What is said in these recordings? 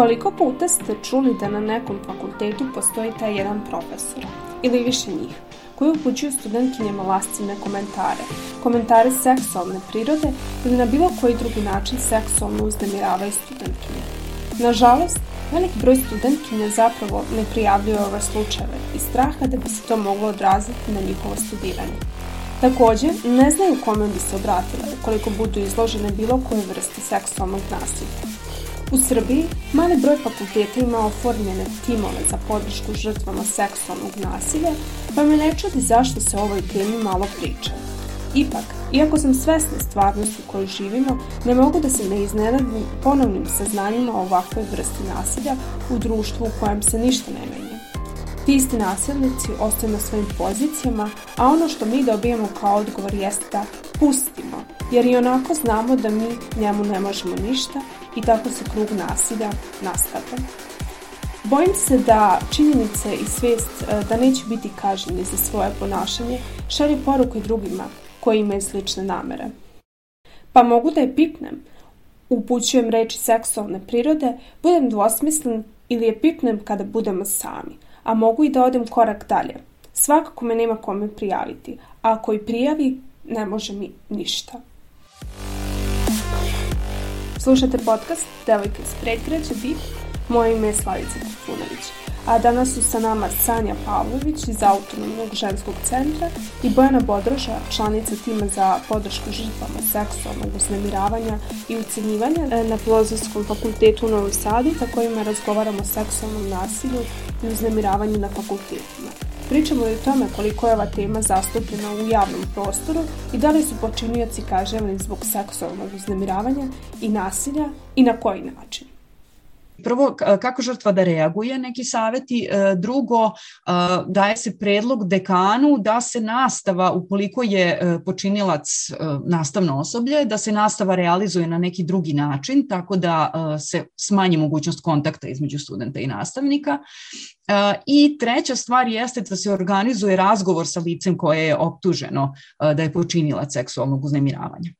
Koliko puta ste čuli da na nekom fakultetu postoji taj jedan profesor ili više njih koji upućuju studentkinjama lascivne komentare, komentare seksualne prirode ili na bilo koji drugi način seksualno uznemiravaju studentkinje. Nažalost, velik broj studentkinja zapravo ne prijavljuje ove slučajeve iz straha da bi se to moglo odraziti na njihovo studiranje. Takođe, ne znaju kome bi se obratile ukoliko budu izložene bilo koje vrste seksualnog nasilja. U Srbiji mali broj fakulteta ima oformljene timove za podršku žrtvama seksualnog nasilja, pa me ne čudi zašto se o ovoj temi malo priča. Ipak, iako sam svesna stvarnosti u kojoj živimo, ne mogu da se ne iznenadim ponovnim saznanjima o ovakvoj vrsti nasilja u društvu u kojem se ništa ne menja. Ti isti nasilnici ostaju na svojim pozicijama, a ono što mi dobijemo kao odgovor jeste da pustimo, jer i onako znamo da mi njemu ne možemo ništa i tako se krug nasilja nastavlja. Bojim se da činjenice i svest e, da neće biti kažnjeni za svoje ponašanje šalje poruku i drugima koji imaju slične namere. Pa mogu da je pipnem, upućujem reči seksualne prirode, budem dvosmislen ili je pipnem kada budemo sami, a mogu i da odem korak dalje. Svakako me nema kome prijaviti, a ako i prijavi, ne može mi ništa. Slušate podcast Devojka iz predgrađa BIP. Moje ime je Slavica Trifunović. A danas su sa nama Sanja Pavlović iz Autonomnog ženskog centra i Bojana Bodroža, članica tima za podršku žrtvama seksualnog uznemiravanja i ucenjivanja na Filozofskom fakultetu u Novom Sadu, sa kojima razgovaramo o seksualnom nasilju i uznemiravanju na fakultetima. Pričamo i o tome koliko je ova tema zastupljena u javnom prostoru i da li su počinioci kažnjavani zbog seksualnog uznemiravanja i nasilja i na koji način. Prvo, kako žrtva da reaguje, neki saveti. E, drugo, e, daje se predlog dekanu da se nastava, ukoliko je e, počinilac nastavno osoblje, da se nastava realizuje na neki drugi način, tako da se smanji mogućnost kontakta između studenta i nastavnika. I treća stvar jeste da se organizuje razgovor sa licem koje je optuženo da je počinilac seksualnog uznemiravanja.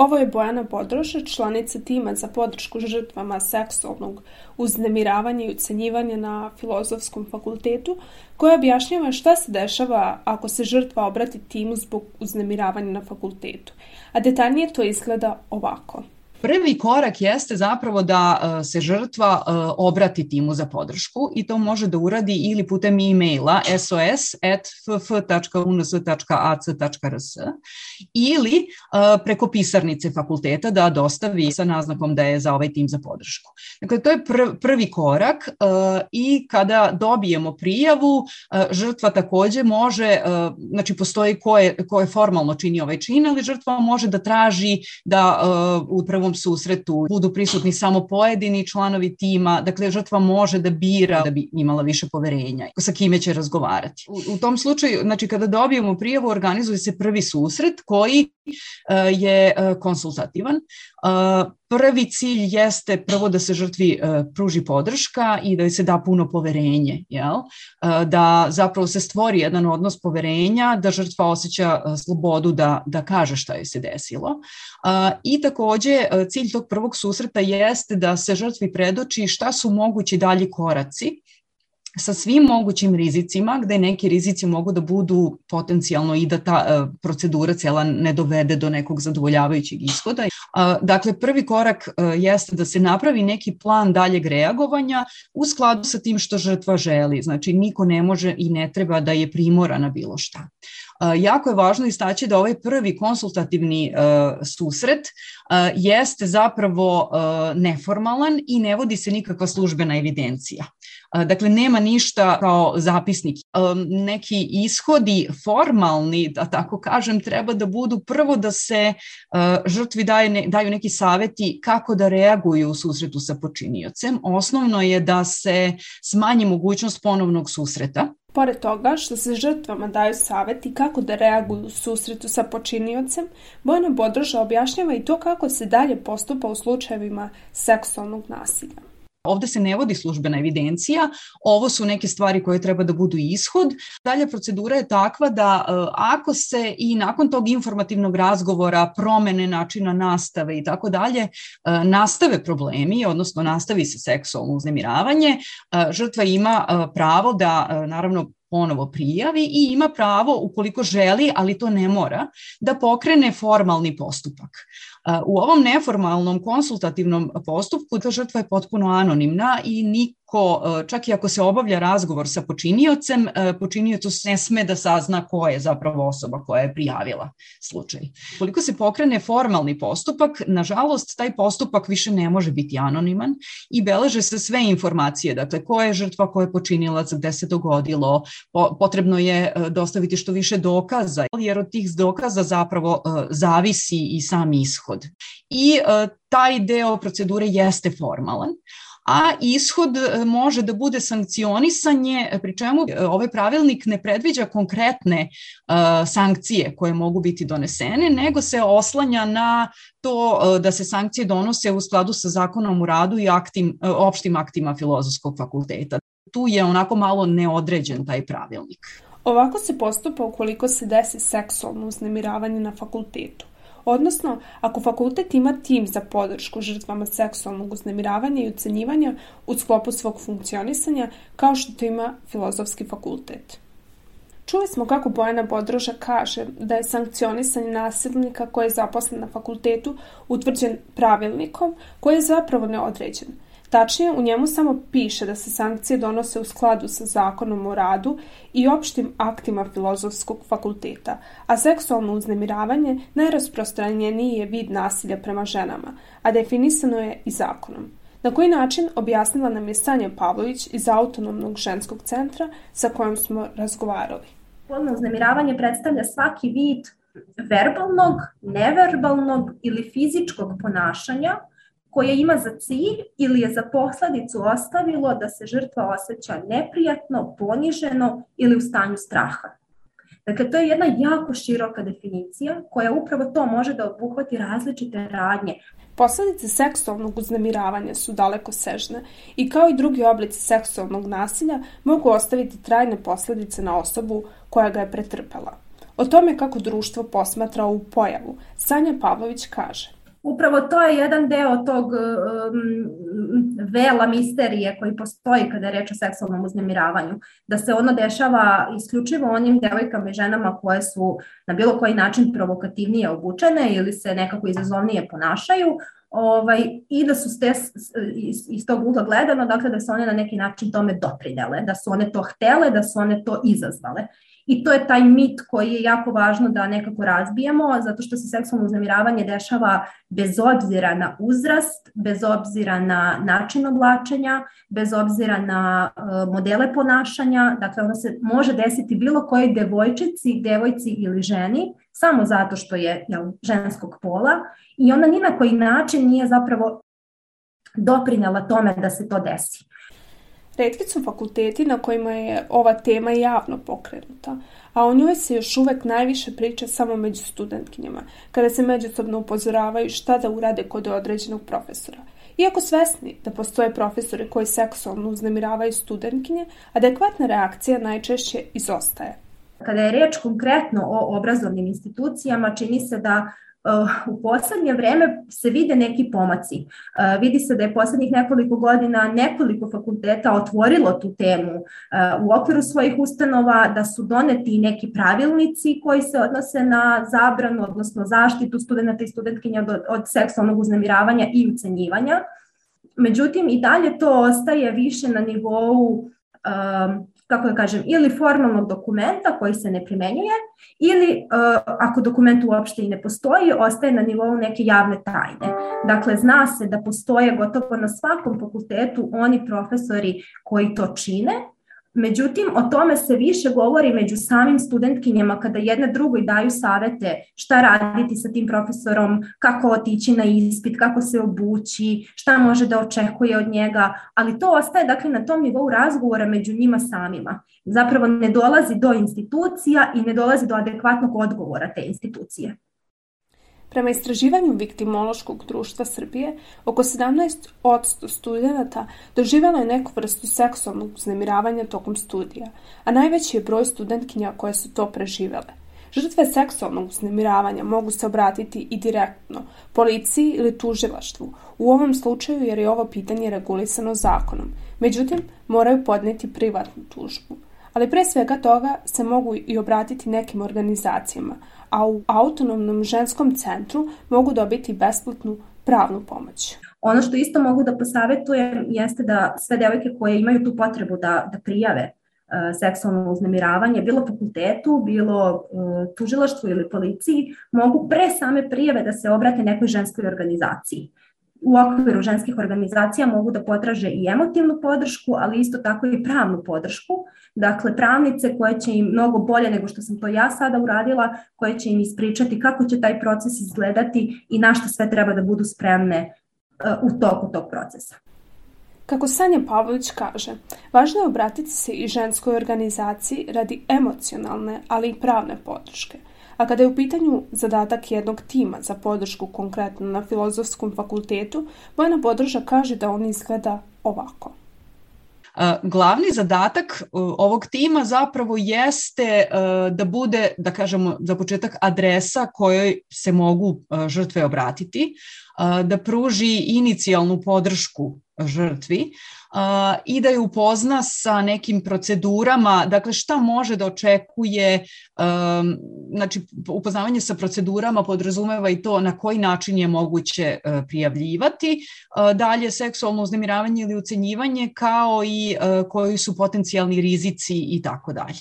Ovo je Bojana Bodroša, članica tima za podršku žrtvama seksualnog uznemiravanja i ucenjivanja na Filozofskom fakultetu, koja objašnjava šta se dešava ako se žrtva obrati timu zbog uznemiravanja na fakultetu. A detaljnije to izgleda ovako. Prvi korak jeste zapravo da e, se žrtva e, obrati timu za podršku i to može da uradi ili putem e-maila sos.ff.uns.ac.rs ili e, preko pisarnice fakulteta da dostavi sa naznakom da je za ovaj tim za podršku. Dakle, to je prvi korak i kada dobijemo prijavu, žrtva takođe može, znači postoji ko je, ko je formalno čini ovaj čin, ali žrtva može da traži da u prvom susretu budu prisutni samo pojedini članovi tima, dakle žrtva može da bira da bi imala više poverenja sa kime će razgovarati. U, u tom slučaju, znači kada dobijemo prijavu, organizuje se prvi susret koji uh, je uh, konsultativan. Prvi cilj jeste prvo da se žrtvi pruži podrška i da se da puno poverenje, jel? da zapravo se stvori jedan odnos poverenja, da žrtva osjeća slobodu da, da kaže šta joj se desilo. I takođe cilj tog prvog susreta jeste da se žrtvi predoči šta su mogući dalji koraci sa svim mogućim rizicima, gde neki rizici mogu da budu potencijalno i da ta e, procedura cela ne dovede do nekog zadovoljavajućeg ishoda. Dakle, prvi korak e, jeste da se napravi neki plan daljeg reagovanja u skladu sa tim što žrtva želi. Znači, niko ne može i ne treba da je primora na bilo šta. Jako je važno istaći da ovaj prvi konsultativni susret jeste zapravo neformalan i ne vodi se nikakva službena evidencija. Dakle, nema ništa kao zapisnik. Neki ishodi formalni, da tako kažem, treba da budu prvo da se žrtvi daje, daju neki saveti kako da reaguju u susretu sa počiniocem. Osnovno je da se smanji mogućnost ponovnog susreta, Pored toga što se žrtvama daju saveti kako da reaguju u susretu sa počiniocem, Bojana Bodroža objašnjava i to kako se dalje postupa u slučajevima seksualnog nasilja. Ovde se ne vodi službena evidencija, ovo su neke stvari koje treba da budu ishod. Dalje procedura je takva da e, ako se i nakon tog informativnog razgovora, promene načina nastave i tako dalje, e, nastave problemi, odnosno nastavi se seksualno uznemiravanje, e, žrtva ima pravo da naravno ponovo prijavi i ima pravo, ukoliko želi, ali to ne mora, da pokrene formalni postupak. U ovom neformalnom konsultativnom postupku ta žrtva je potpuno anonimna i niko, e, čak i ako se obavlja razgovor sa počiniocem, e, počiniocu ne sme da sazna ko je zapravo osoba koja je prijavila slučaj. Koliko se pokrene formalni postupak, nažalost, taj postupak više ne može biti anoniman i beleže se sve informacije, dakle, ko je žrtva, ko je počinilac, gde se dogodilo, potrebno je e, dostaviti što više dokaza, jer od tih dokaza zapravo zavisi i sam ishod ishod. I e, taj deo procedure jeste formalan a ishod e, može da bude sankcionisanje, pri čemu e, ovaj pravilnik ne predviđa konkretne sankcije koje mogu biti donesene, nego se oslanja na to da se sankcije donose u skladu sa zakonom u radu i aktim, opštim aktima filozofskog fakulteta. Tu je onako malo neodređen taj pravilnik. Ovako se postupa ukoliko se desi seksualno uznemiravanje na fakultetu. Odnosno, ako fakultet ima tim za podršku žrtvama seksualnog uznemiravanja i ucenjivanja u sklopu svog funkcionisanja, kao što to ima filozofski fakultet. Čuli smo kako Bojana Bodroža kaže da je sankcionisanje nasilnika koji je zaposlen na fakultetu utvrđen pravilnikom koji je zapravo neodređen – Tačnije, u njemu samo piše da se sankcije donose u skladu sa zakonom o radu i opštim aktima filozofskog fakulteta, a seksualno uznemiravanje najrasprostranjeniji je vid nasilja prema ženama, a definisano je i zakonom. Na koji način objasnila nam je Sanja Pavlović iz Autonomnog ženskog centra sa kojom smo razgovarali. Polno uznemiravanje predstavlja svaki vid verbalnog, neverbalnog ili fizičkog ponašanja koje ima za cilj ili je za posledicu ostavilo da se žrtva osjeća neprijatno, poniženo ili u stanju straha. Dakle, to je jedna jako široka definicija koja upravo to može da obuhvati različite radnje. Posledice seksualnog uznemiravanja su daleko sežne i kao i drugi oblici seksualnog nasilja mogu ostaviti trajne posledice na osobu koja ga je pretrpela. O tome kako društvo posmatra ovu pojavu, Sanja Pavlović kaže upravo to je jedan deo tog um, vela misterije koji postoji kada je reč o seksualnom uznemiravanju. Da se ono dešava isključivo onim devojkama i ženama koje su na bilo koji način provokativnije obučene ili se nekako izazovnije ponašaju, ovaj, i da su ste, iz, iz tog ugla gledano, dakle da su one na neki način tome doprinele, da su one to htele, da su one to izazvale. I to je taj mit koji je jako važno da nekako razbijemo, zato što se seksualno uznemiravanje dešava bez obzira na uzrast, bez obzira na način oblačenja, bez obzira na uh, modele ponašanja. Dakle, ono se može desiti bilo kojoj devojčici, devojci ili ženi, samo zato što je jel, ženskog pola i ona ni na koji način nije zapravo doprinela tome da se to desi. Redki su fakulteti na kojima je ova tema javno pokrenuta, a o njoj se još uvek najviše priča samo među studentkinjama, kada se međusobno upozoravaju šta da urade kod određenog profesora. Iako svesni da postoje profesori koji seksualno uznemiravaju studentkinje, adekvatna reakcija najčešće izostaje. Kada je reč konkretno o obrazovnim institucijama, čini se da u poslednje vreme se vide neki pomaci. Vidi se da je poslednjih nekoliko godina nekoliko fakulteta otvorilo tu temu u okviru svojih ustanova, da su doneti neki pravilnici koji se odnose na zabranu, odnosno zaštitu studenta i studentkinja od seksualnog uznemiravanja i ucenjivanja. Međutim, i dalje to ostaje više na nivou kako da kažem, ili formalnog dokumenta koji se ne primenjuje ili uh, ako dokument uopšte i ne postoji, ostaje na nivou neke javne tajne. Dakle, zna se da postoje gotovo na svakom fakultetu oni profesori koji to čine, Međutim, o tome se više govori među samim studentkinjama kada jedne drugoj daju savete šta raditi sa tim profesorom, kako otići na ispit, kako se obući, šta može da očekuje od njega, ali to ostaje dakle na tom nivou razgovora među njima samima. Zapravo ne dolazi do institucija i ne dolazi do adekvatnog odgovora te institucije. Prema istraživanju Viktimološkog društva Srbije, oko 17% studenta doživjelo je neku vrstu seksualnog uznemiravanja tokom studija, a najveći je broj studentkinja koje su to preživele. Žrtve seksualnog uznemiravanja mogu se obratiti i direktno policiji ili tužilaštvu, u ovom slučaju jer je ovo pitanje regulisano zakonom. Međutim, moraju podneti privatnu tužbu. Ali pre svega toga se mogu i obratiti nekim organizacijama, a u autonomnom ženskom centru mogu dobiti besplatnu pravnu pomoć. Ono što isto mogu da posavetujem jeste da sve devojke koje imaju tu potrebu da, da prijave e, seksualno uznemiravanje, bilo fakultetu, bilo e, tužilaštvu ili policiji, mogu pre same prijave da se obrate nekoj ženskoj organizaciji u okviru ženskih organizacija mogu da potraže i emotivnu podršku, ali isto tako i pravnu podršku. Dakle, pravnice koje će im mnogo bolje nego što sam to ja sada uradila, koje će im ispričati kako će taj proces izgledati i na što sve treba da budu spremne e, u toku tog procesa. Kako Sanja Pavlović kaže, važno je obratiti se i ženskoj organizaciji radi emocionalne, ali i pravne podrške – A kada je u pitanju zadatak jednog tima za podršku konkretno na filozofskom fakultetu, Bojana Podrža kaže da on izgleda ovako. Glavni zadatak ovog tima zapravo jeste da bude, da kažemo, za početak adresa kojoj se mogu žrtve obratiti, da pruži inicijalnu podršku žrtvi i da je upozna sa nekim procedurama, dakle šta može da očekuje, znači upoznavanje sa procedurama podrazumeva i to na koji način je moguće prijavljivati, dalje seksualno uznemiravanje ili ucenjivanje kao i koji su potencijalni rizici i tako dalje.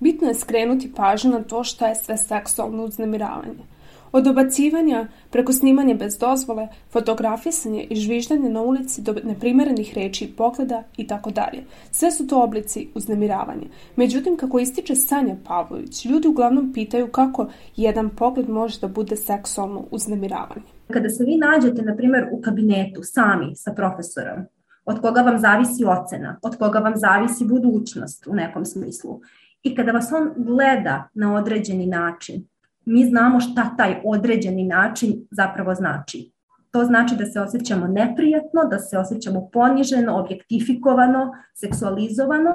Bitno je skrenuti pažnju na to šta je sve seksualno uznemiravanje Od obacivanja, preko snimanja bez dozvole, fotografisanje i žviždanje na ulici do neprimerenih reči i pogleda i tako dalje. Sve su to oblici uznemiravanja. Međutim, kako ističe Sanja Pavlović, ljudi uglavnom pitaju kako jedan pogled može da bude seksualno uznemiravanje. Kada se vi nađete, na primjer, u kabinetu sami sa profesorom, od koga vam zavisi ocena, od koga vam zavisi budućnost u nekom smislu, i kada vas on gleda na određeni način, mi znamo šta taj određeni način zapravo znači. To znači da se osjećamo neprijatno, da se osjećamo poniženo, objektifikovano, seksualizovano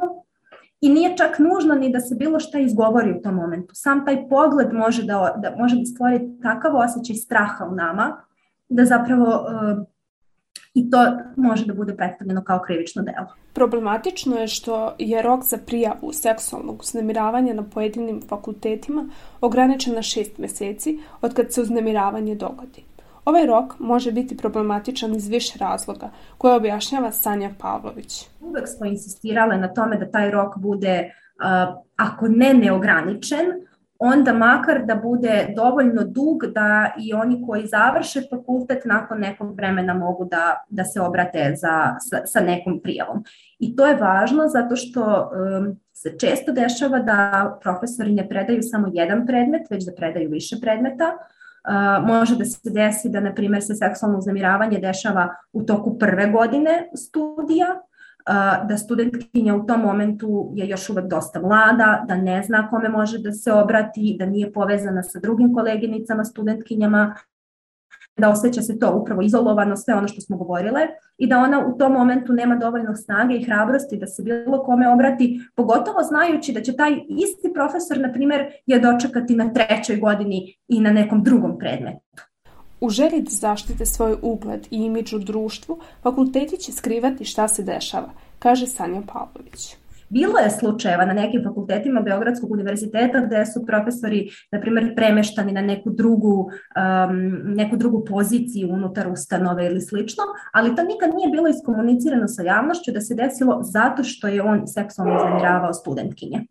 i nije čak nužno ni da se bilo šta izgovori u tom momentu. Sam taj pogled može da, da, može da stvori takav osjećaj straha u nama da zapravo uh, i to može da bude predstavljeno kao krivično delo. Problematično je što je rok za prijavu seksualnog uznemiravanja na pojedinim fakultetima ograničen na šest meseci od kad se uznemiravanje dogodi. Ovaj rok može biti problematičan iz više razloga, koje objašnjava Sanja Pavlović. Uvek smo insistirale na tome da taj rok bude, ako ne neograničen, onda makar da bude dovoljno dug da i oni koji završe fakultet nakon nekog vremena mogu da, da se obrate za, sa, sa nekom prijavom. I to je važno zato što um, se često dešava da profesori ne predaju samo jedan predmet, već da predaju više predmeta. Uh, može da se desi da, na primjer, se seksualno uznamiravanje dešava u toku prve godine studija, da studentkinja u tom momentu je još uvek dosta mlada, da ne zna kome može da se obrati, da nije povezana sa drugim koleginicama, studentkinjama, da osjeća se to upravo izolovano, sve ono što smo govorile i da ona u tom momentu nema dovoljno snage i hrabrosti da se bilo kome obrati, pogotovo znajući da će taj isti profesor, na primer, je dočekati na trećoj godini i na nekom drugom predmetu. U želji da zaštite svoj ugled i imidž u društvu, fakulteti će skrivati šta se dešava, kaže Sanja Pavlović. Bilo je slučajeva na nekim fakultetima Beogradskog univerziteta gde su profesori, na primjer, premeštani na neku drugu, um, neku drugu poziciju unutar ustanove ili slično, ali to nikad nije bilo iskomunicirano sa javnošću da se desilo zato što je on seksualno zamiravao studentkinje.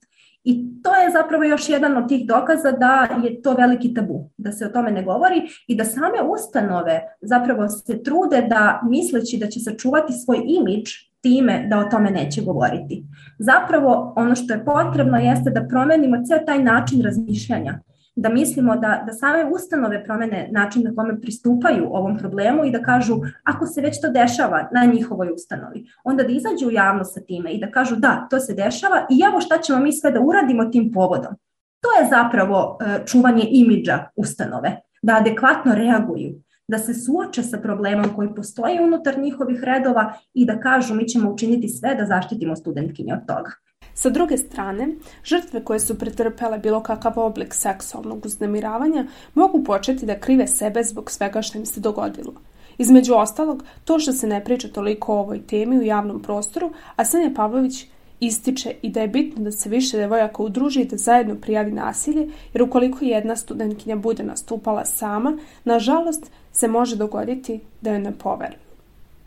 I to je zapravo još jedan od tih dokaza da je to veliki tabu, da se o tome ne govori i da same ustanove zapravo se trude da misleći da će sačuvati svoj imidž time da o tome neće govoriti. Zapravo ono što je potrebno jeste da promenimo ceo taj način razmišljanja da mislimo da, da same ustanove promene način na kome pristupaju ovom problemu i da kažu ako se već to dešava na njihovoj ustanovi, onda da izađu u javnost sa time i da kažu da, to se dešava i evo šta ćemo mi sve da uradimo tim povodom. To je zapravo uh, čuvanje imidža ustanove. da adekvatno reaguju, da se suoče sa problemom koji postoji unutar njihovih redova i da kažu mi ćemo učiniti sve da zaštitimo studentkinje od toga. Sa druge strane, žrtve koje su pretrpele bilo kakav oblik seksualnog uznemiravanja mogu početi da krive sebe zbog svega što im se dogodilo. Između ostalog, to što se ne priča toliko o ovoj temi u javnom prostoru, a Sanja Pavlović ističe i da je bitno da se više devojaka udruži i da zajedno prijavi nasilje, jer ukoliko jedna studentkinja bude nastupala sama, nažalost se može dogoditi da joj ne poveruju.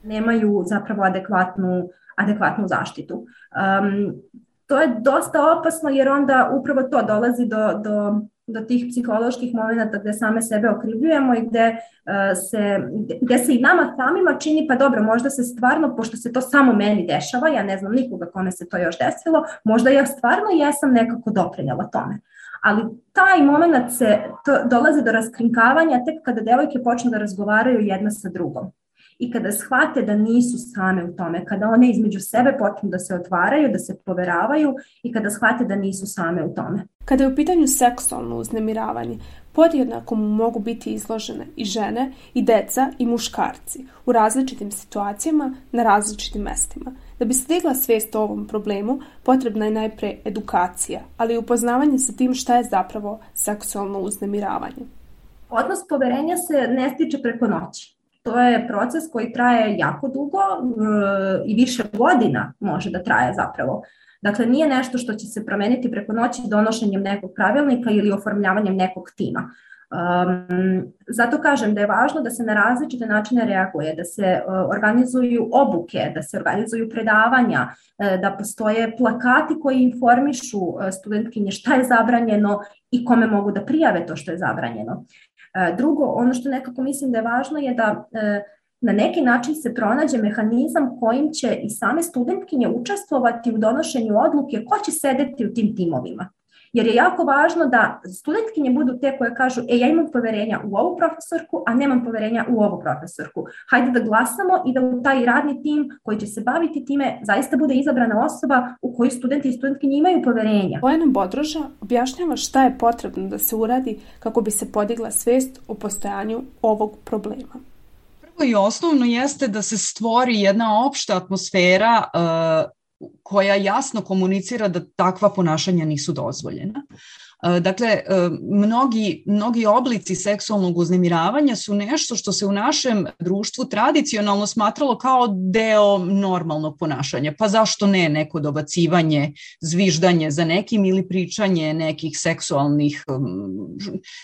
Nemaju zapravo adekvatnu, adekvatnu zaštitu. Um, to je dosta opasno jer onda upravo to dolazi do, do do tih psiholoških momenta gde same sebe okrivljujemo i gde, uh, se, gde se i nama samima čini pa dobro, možda se stvarno, pošto se to samo meni dešava, ja ne znam nikoga kome se to još desilo, možda ja stvarno jesam nekako doprinjala tome. Ali taj moment se to, dolazi do raskrinkavanja tek kada devojke počnu da razgovaraju jedna sa drugom i kada shvate da nisu same u tome, kada one između sebe počnu da se otvaraju, da se poveravaju i kada shvate da nisu same u tome. Kada je u pitanju seksualno uznemiravanje, podjednako mu mogu biti izložene i žene, i deca, i muškarci u različitim situacijama na različitim mestima. Da bi se digla svest o ovom problemu, potrebna je najpre edukacija, ali i upoznavanje sa tim šta je zapravo seksualno uznemiravanje. Odnos poverenja se ne stiče preko noći to je proces koji traje jako dugo e, i više godina može da traje zapravo. Dakle, nije nešto što će se promeniti preko noći donošenjem nekog pravilnika ili oformljavanjem nekog tima. Um, zato kažem da je važno da se na različite načine reaguje, da se uh, organizuju obuke, da se organizuju predavanja, uh, da postoje plakati koji informišu uh, studentkinje šta je zabranjeno i kome mogu da prijave to što je zabranjeno. E, drugo, ono što nekako mislim da je važno je da e, na neki način se pronađe mehanizam kojim će i same studentkinje učestvovati u donošenju odluke ko će sedeti u tim timovima jer je jako važno da studentkinje budu te koje kažu, e, ja imam poverenja u ovu profesorku, a nemam poverenja u ovu profesorku. Hajde da glasamo i da u taj radni tim koji će se baviti time zaista bude izabrana osoba u koju studenti i studentkinje imaju poverenja. Bojana Bodroža objašnjava šta je potrebno da se uradi kako bi se podigla svest o postojanju ovog problema. Prvo i osnovno jeste da se stvori jedna opšta atmosfera uh, koja jasno komunicira da takva ponašanja nisu dozvoljena. E, dakle, e, mnogi, mnogi oblici seksualnog uznemiravanja su nešto što se u našem društvu tradicionalno smatralo kao deo normalnog ponašanja. Pa zašto ne neko dobacivanje, zviždanje za nekim ili pričanje nekih seksualnih,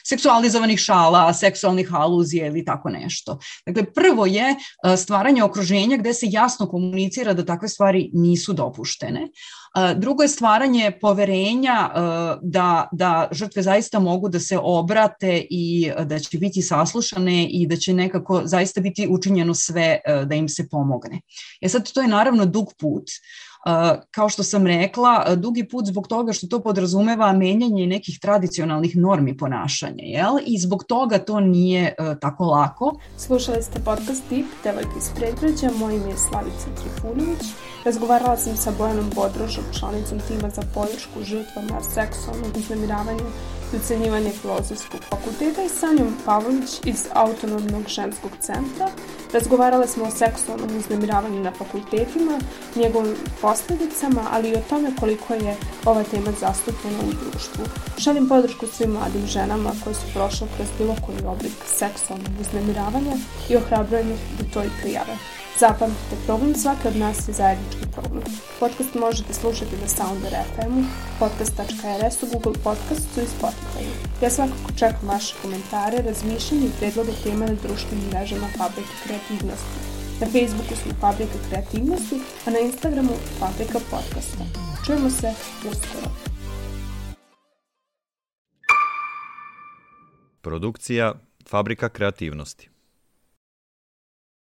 seksualizovanih šala, seksualnih aluzija ili tako nešto. Dakle, prvo je e, stvaranje okruženja gde se jasno komunicira da takve stvari nisu dopuštene. Drugo je stvaranje poverenja da, da žrtve zaista mogu da se obrate i da će biti saslušane i da će nekako zaista biti učinjeno sve da im se pomogne. E sad, to je naravno dug put, kao što sam rekla, dugi put zbog toga što to podrazumeva menjanje nekih tradicionalnih normi ponašanja, jel? I zbog toga to nije uh, tako lako. Slušali ste podcast Tip, Devojka iz Predgrađa, moj ime je Slavica Trifunović. Razgovarala sam sa Bojanom Bodrožom, članicom tima za podršku žrtvama seksualnog uznemiravanja i ucenjivanja filozofskog fakulteta i Sanjom Pavlović iz Autonomnog ženskog centra. Razgovarale smo o seksualnom uznemiravanju na fakultetima, njegovim posledicama, ali i o tome koliko je ova tema zastupljena u društvu. Želim podršku svim mladim ženama koje su prošle kroz bilo koji oblik seksualnog uznemiravanja i ohrabrujem ih da to i prijave. Zapamtite, problem svake od nas je zajednički problem. Podcast možete slušati na Sounder FM-u, podcast.rs u Google Podcastu i Spotify. Ja svakako čekam vaše komentare, razmišljanje i predloge tema na društvenim mrežama Fabrike kreativnosti. Na Facebooku smo Fabrika kreativnosti, a na Instagramu Fabrika podcasta. Čujemo se uskoro. Produkcija Fabrika kreativnosti